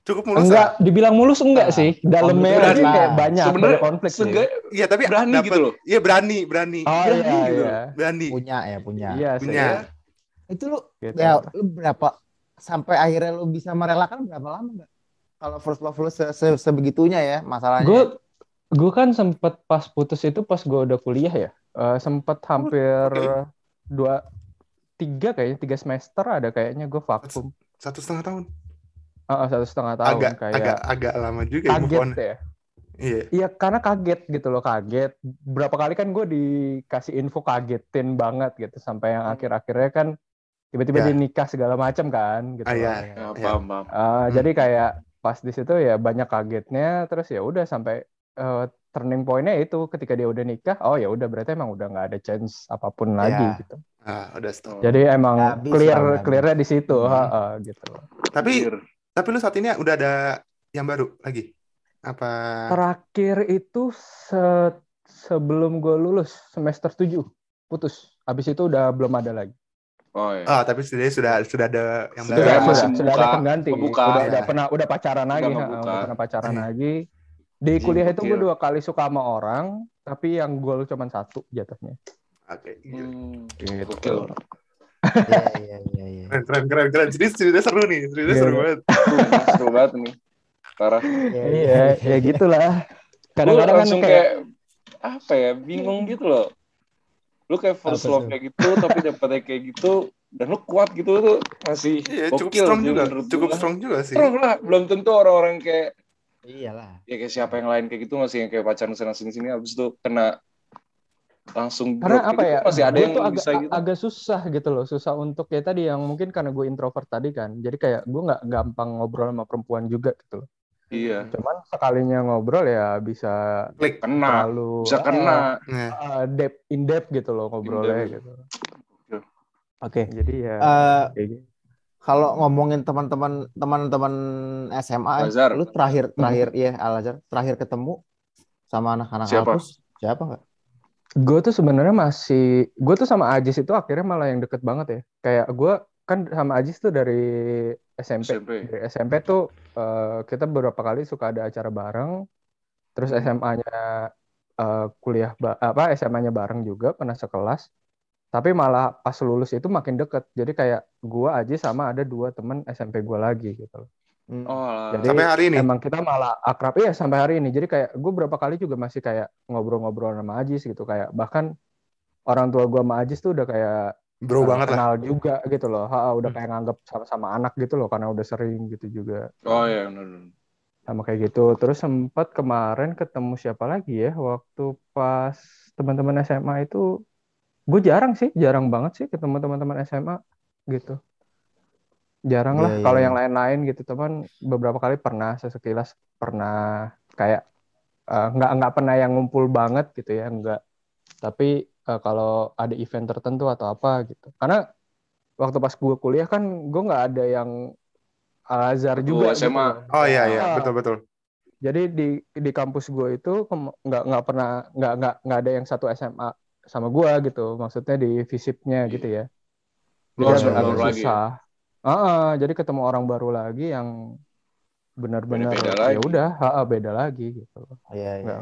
Cukup mulus Enggak, dibilang mulus enggak Nah, sih. Dalamnya konflik aja lah. kayak banyak, Sebenarnya banyak konflik sih. Lah. Iya, tapi berani dapet- gitu loh. Iya, berani, berani. Oh berani iya, gitu. iya. Berani. Punya ya, punya. Iya. Punya. Itu lu Gitu. ya lu berapa sampai akhirnya lu bisa merelakan berapa lama enggak? Kalau first love lu se -se sebegitunya ya masalahnya. Gue gue kan sempet pas putus itu pas gue udah kuliah ya. Eh, sempet hampir oke. dua tiga kayaknya tiga semester ada kayaknya gue vakum. Satu setengah tahun. Ah, satu setengah tahun Agak, kayak agak, agak lama juga ya kaget ya. Iya. Iya karena kaget gitu loh kaget. Berapa kali kan gue dikasih info kagetin banget gitu sampai yang akhir-akhirnya kan tiba-tiba Ya. dia nikah segala macam kan gitu. Ah, iya. loh. Ya, Iya. paham, paham. Ah, Hmm. Jadi kayak pas di situ ya banyak kagetnya terus ya udah sampai eh, turning point-nya itu ketika dia udah nikah oh ya udah berarti emang udah nggak ada chance apa pun lagi Ya. gitu. Ah, udah stop. Jadi emang bisa, clear nggak clearnya di situ Hmm. ha, ha, gitu. Tapi, Anjir. tapi lu saat ini udah ada yang baru lagi? Apa? Terakhir itu se- sebelum gue lulus semester 7 putus. Habis itu udah belum ada lagi. Oh iya. Ah, tapi sudah sudah sudah ada yang Sudah. Sudah, sudah, sudah ada pengganti. membuka. udah, Ya. udah pernah udah pacaran lagi, ha, membuka. udah pernah pacaran Iya. lagi. Di kuliah itu gue dua kali suka sama orang, tapi yang gue cuma satu jatuhnya. Oke. gila. Hmm, Gitu. Iya, iya, iya, iya. Keren, keren, keren. Jadi ceritanya seru nih, ceritanya Iya. seru banget. Seru, banget nih. Parah. Iya, ya gitulah. Kadang-kadang kan kayak, kayak, apa ya, bingung gitu loh. Lu kayak first love kayak gitu, tapi dapetnya kayak gitu, dan lu kuat gitu tuh masih Iya, cukup strong juga. Cukup gua. strong juga sih. Strong lah, belum tentu orang-orang kayak Iyalah. ya kayak siapa yang lain kayak gitu masih yang kayak pacaran sana sini sini habis itu kena langsung karena drop apa kayak ya? gitu. masih ada gue yang tuh agak, bisa gitu. agak susah gitu loh, susah untuk ya tadi yang mungkin karena gue introvert tadi kan, jadi kayak gue nggak gampang ngobrol sama perempuan juga gitu loh. Iya, Cuman sekalinya ngobrol ya bisa Klik. kena, terlalu bisa kena. Nah, uh, depth in depth gitu loh ngobrolnya gitu. Oke. Jadi ya Eh, kayak gitu. kalau ngomongin teman-teman teman-teman SMA, Lazar. lu terakhir terakhir ya Al Azhar, terakhir ketemu sama anak-anak Siapa? kampus siapa enggak? gue tuh sebenarnya masih gue tuh sama Ajis itu akhirnya malah yang deket banget ya kayak gue kan sama Ajis tuh dari SMP SMP. dari SMP tuh eh, kita beberapa kali suka ada acara bareng terus SMA-nya eh, kuliah ba- apa SMA-nya bareng juga pernah sekelas tapi malah pas lulus itu makin deket jadi kayak gue Ajis sama ada dua temen SMP gue lagi gitu loh. Hmm. Oh. Jadi sampai hari ini. emang kita malah akrab ya sampai hari ini. Jadi kayak gue berapa kali juga masih kayak ngobrol-ngobrol sama Ajis gitu kayak bahkan orang tua gue sama Ajis tuh udah kayak Bro eh, banget lah. kenal juga gitu loh. Ha, udah Hmm. kayak nganggap sama-sama anak gitu loh karena udah sering gitu juga. oh iya benar. Sama kayak gitu. Terus sempat kemarin ketemu siapa lagi ya waktu pas teman-teman SMA itu gue jarang sih, jarang banget sih ketemu teman-teman SMA gitu. Jarang lah Iya, iya, kalau iya. yang lain-lain gitu teman beberapa kali pernah sesekilas pernah kayak eh, nggak nggak pernah yang ngumpul banget gitu ya nggak tapi eh, kalau ada event tertentu atau apa gitu karena waktu pas gue kuliah kan gue nggak ada yang Al Azhar juga gitu SMA. loh. Oh iya iya, Ah. betul betul. Jadi di di kampus gue itu nggak nggak pernah nggak nggak nggak ada yang satu SMA sama gue gitu. Maksudnya di visipnya Iya. gitu ya. Lu Jadi harus agak, baru agak lagi ya? susah. Ah, ah, jadi ketemu orang baru lagi yang benar-benar ya udah, ah, ah, beda lagi gitu. Iya, iya.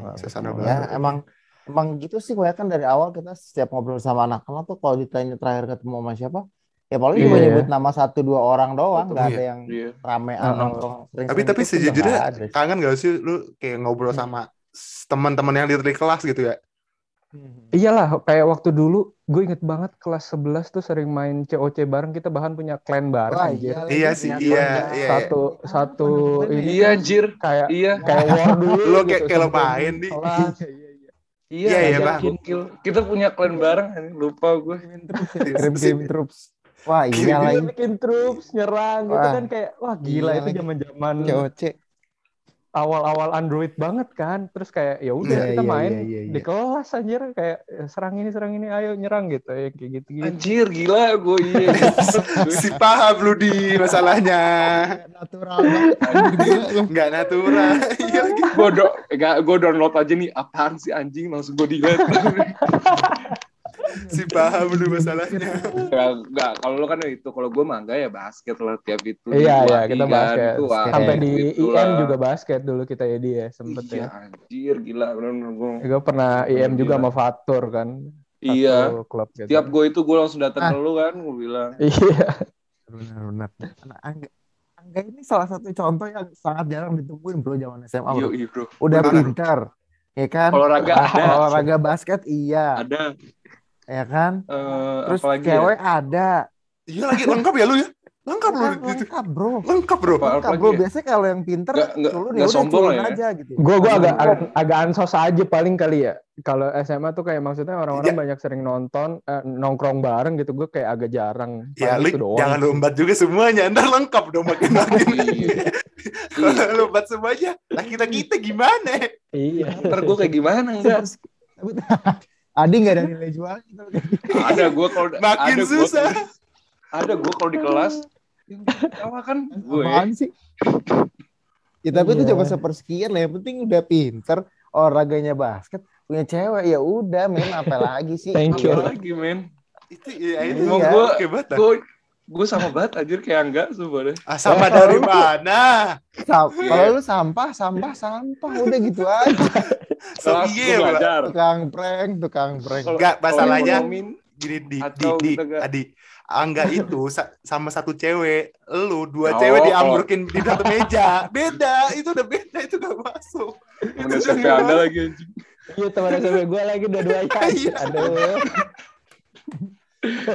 Ya, baru. emang emang gitu sih gue kan dari awal kita setiap ngobrol sama anak-anak tuh kalau ditanya terakhir ketemu sama siapa, ya paling Iya, cuma ya. nyebut nama satu dua orang doang, nggak Iya. ada yang Iya. rame nongkrong sering Tapi tapi sejujurnya kangen gak sih lu kayak ngobrol sama s- teman-teman yang di kelas gitu ya? Iyalah, kayak waktu dulu gue inget banget kelas 11 tuh sering main COC bareng kita bahkan punya clan bareng Wah, anjir. iya, Iya lagi, sih, punya iya, keluarga. iya. Satu satu ini Iya anjir. kayak Iya. kayak war dulu Lo kayak- gitu, kayak lo sebelum main, Di. Iya, iya. Iya, Iya, Bang. Kita punya klan bareng, lupa gue. Kirim game troops. Wah iya lagi. bikin troops nyerang gitu Wah. kan kayak wah gila Iya itu zaman-zaman COC. Awal-awal Android banget kan. Terus kayak ya udah Iya, kita iya, main iya, iya, di iya. kelas anjir kayak eh, serang ini serang ini ayo nyerang gitu ya kayak gitu-gitu. Anjir, gila gue iya. si paham lu di masalahnya Natural banget. anjir, gila lu. nggak natural iya lagi gue do, enggak, gue download aja nih apaan sih anjing langsung gue delete. si paham lu masalahnya Enggak, enggak. Kalau lo kan itu, kalau gue mah enggak ya basket lah tiap itu. Iya, iya, kita basket. Sampai di gitu IM lah. juga basket dulu kita ya dia sempet Iya, ya. anjir gila gue. Gue pernah IM juga sama Fatur kan. Iya. klub gitu. Tiap gue itu gue langsung datang Ah. ke lu kan, gue bilang. Iya. Benar benar. Nah, Angga, Angga ini salah satu contoh yang sangat jarang ditemuin bro zaman SMA Iya, bro. bro. Udah pintar, ya kan? Olahraga Ah, ada. Olahraga basket iya, Ada. Ya kan? eh Terus apalagi cewek ya? ada. iya lagi lengkap ya lu ya lengkap lu Kan gitu lengkap bro. lengkap bro Lengkap bro. ya? Biasanya kalau yang pintar Nggak- nggak- culun nggak ya udah sombong culun lah ya. aja gitu. Gue gua agak agak, agak ansos aja paling kali ya. Kalau SMA tuh kayak maksudnya orang-orang Iya. banyak sering nonton eh, nongkrong bareng gitu. Gue kayak agak jarang. ya Paling lu itu doang. jangan lu embat juga semuanya ntar lengkap dong makin makin Iya. kalau lu embat semuanya lah kita kita gimana Iya. Ntar gue kayak gimana enggak? Adi nggak ada nilai jual gitu. Ada gue kalau Makin ada gua susah. kalau- ada gue kalau di kelas yang kan gue. Apaan sih? Ya tapi itu Iya. cuma sepersekian lah. Yang penting udah pinter, olahraganya basket, punya cewek ya udah main apa lagi sih? Thank you. Apa lagi men? itu ya ini Iya. Gue gue sama banget anjir kayak enggak sebenarnya. ah, sama dari mana Sam-. Kalau lu sampah, sampah, sampah, udah gitu aja. so iya belajar. Tukang prank, tukang prank. Enggak, masalahnya gini di di, di Adi Angga itu sa- sama satu cewek, lu dua Oh, cewek oh. diambrukin di satu meja. Beda, itu udah beda, itu gak masuk. temen Itu SMP udah anda lagi anjing. Iya teman SMP gue lagi dua-duanya. Iya. Aduh.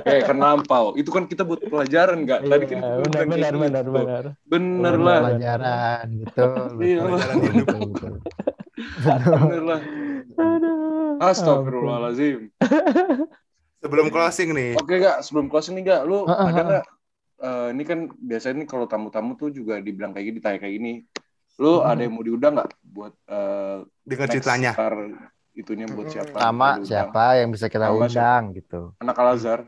Kayak kenampau. Itu kan kita buat pelajaran enggak? Tadi kan Iya, kita benar bilang benar benar gitu. benar. Buat lah. Pelajaran gitu. Iya. Pelajaran hidup. Lah. Aduh. Astagfirullahaladzim. Sebelum closing nih, Oke gak, sebelum closing nih gak, lu ah, ada ah. gak? eh, ini kan biasanya nih kalau tamu-tamu tuh juga dibilang kayak gini, ditanya kayak gini. Lu Hmm. ada yang mau diundang gak buat eh dengar ceritanya. Itunya buat siapa? Sama Diundang. siapa yang bisa kita Sama undang gitu. Anak Al Azhar,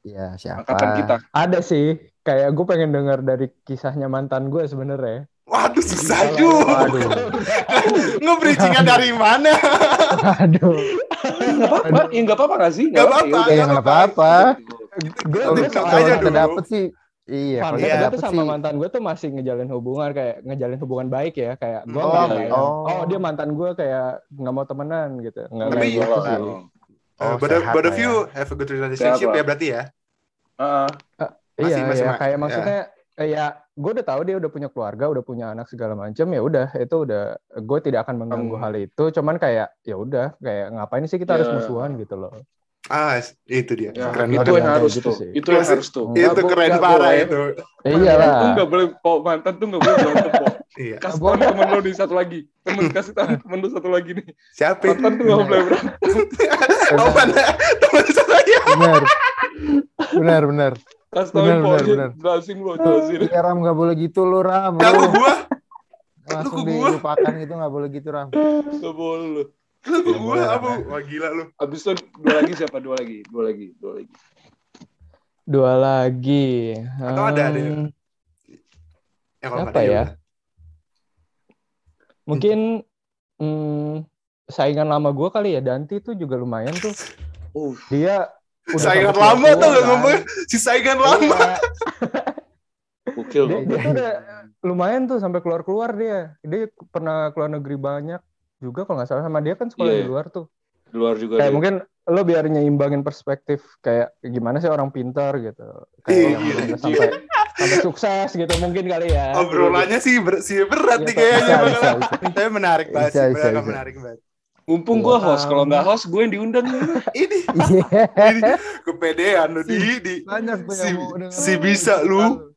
Iya, siapa? angkatan kita. Ada sih. Kayak gue pengen dengar dari kisahnya mantan gue sebenarnya. Waduh, susah juga. Waduh. Nge-bridgingnya dari mana? Aduh. Gak apa-apa, ya gak apa-apa gak sih? Nggak apa-apa. Ya Ya nggak apa-apa. Gue Kalau gue kita Kalau aja dulu. dapet sih Iya, Fun fact, kita gue tuh sama sih mantan gue tuh masih ngejalin hubungan kayak ngejalin hubungan baik ya kayak gue Oh, iya, kayak iya. oh dia mantan gue kayak nggak mau temenan gitu nggak Tapi- gitu sih Oh, but, sehat but of ya. you have a good relationship Sehat lah. ya berarti ya. Heeh. iya Masih- masih iya kayak ya. maksudnya eh, ya gue udah tahu dia udah punya keluarga udah punya anak segala macam ya udah itu udah gue tidak akan mengganggu Hmm. hal itu cuman kayak ya udah kayak ngapain sih kita harus Ya. musuhan gitu loh Ah, itu dia. Ya, Keren itu yang Kayak harus gitu tuh. sih. Itu yang harus tuh. Itu Itu bo- keren nggak parah boleh. itu. Eh, iyalah Itu nggak boleh, kok mantan tuh nggak boleh berantem kok. Iya. Kasih temen lo nih satu lagi. Temen kasih tau temen lo satu lagi nih. Siapa? Mantan tuh nggak boleh berantem. Oh, mana? Teman saya. Benar. Benar, benar. Kasih Benar, info aja. Jelasin lo, jelasin. Iya, Ram nggak boleh gitu lu, Ram. Kamu Lu gua, langsung lu dilupakan gitu nggak boleh gitu, Ram. Nggak boleh lo. lu ke gua boleh, apa? Wah gila lu. Abis itu dua lagi siapa? Dua lagi. Dua lagi. Dua lagi. dua lagi Atau ada, ada. Hmm, Ya Apa ada ya? mungkin hmm, saingan lama gue kali ya Danti tuh juga lumayan tuh Uh, dia udah Saingan lama tuh kan. ngomong si saingan lama. Iya. gokil. dia, dia tuh udah lumayan tuh sampai keluar keluar dia dia pernah keluar negeri banyak juga kalau nggak salah sama dia kan sekolah Iya, di iya. luar tuh Di luar juga kayak dia. mungkin lo biar nyimbangin perspektif kayak gimana sih orang pintar gitu Iya, kayak yang iya, udah sampai sampai sukses gitu mungkin kali ya Obrolannya sih ber sih berat Iya, nih kayaknya. Tapi menarik banget sih, menarik banget. Mumpung gue host, kalau nggak host gue yang diundang. Ini, Iya. ini kepedean lu di, di. Banyak Si- si bisa lu.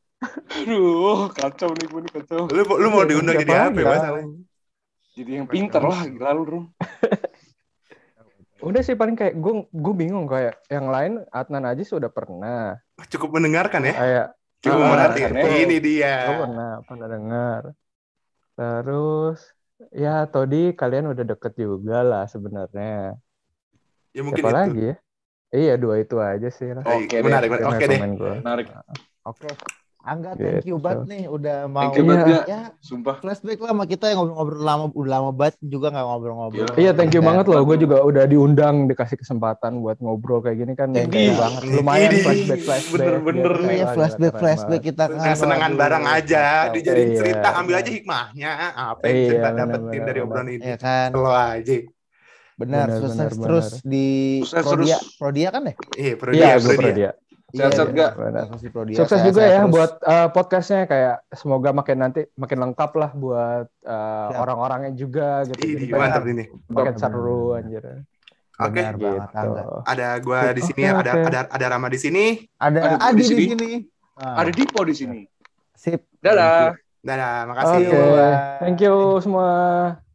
Aduh, kacau nih gue nih kacau. Lu, lu mau diundang jadi apa ya masalahnya? Jadi yang pinter lah, gila lu Rum. Udah sih paling kayak gue gue bingung kayak yang lain Adnan aja sudah pernah Cukup mendengarkan ya. kayak Cukup Ah, merhatiin. kan ya. Ini dia. gue pernah pernah dengar. Terus ya Todi kalian udah deket juga lah sebenarnya. Ya mungkin Siapa itu. lagi ya? Iya dua itu aja sih. Baik, Oke deh. menarik, menarik. Oke deh. Gua. Menarik. Oke. Angga, thank you Gitu. banget nih udah mau. Thank you banget, Iya. Ga. Ya, Sumpah. flashback lah sama kita yang ngobrol-ngobrol lama, udah lama banget juga nggak ngobrol-ngobrol. Iya thank you banget loh. Gue juga udah diundang dikasih kesempatan buat ngobrol kayak gini kan. Thank you. banget. Lumayan flashback flashback. Bener-bener gitu. nih. Iya, flashback flashback kita kan. Waduh. bareng aja, dijadiin Iya, cerita, ambil benar. aja hikmahnya. Apa yang Iya, kita dapetin dari obrolan ini? Iya kan. Lo aja. Benar, Benar, sukses terus di Prodia. Prodia kan ya? Iya, pro Iya, dia, Sehat-sehat, iya? Benar. Sukses juga ya terus. buat uh, podcastnya kayak semoga makin nanti makin lengkap lah buat uh, orang-orangnya juga gitu. Ini Jadi mantap ini. makin seru anjir. Oke, banget, Gitu. Ada gua di sini, Oke, ada oke. ada ada Rama di sini. Ada Ada Adi di di sini. sini. Ah, Ada Dipo di sini. Sip. Dadah. Dadah, makasih. Oke, Bye. thank you semua.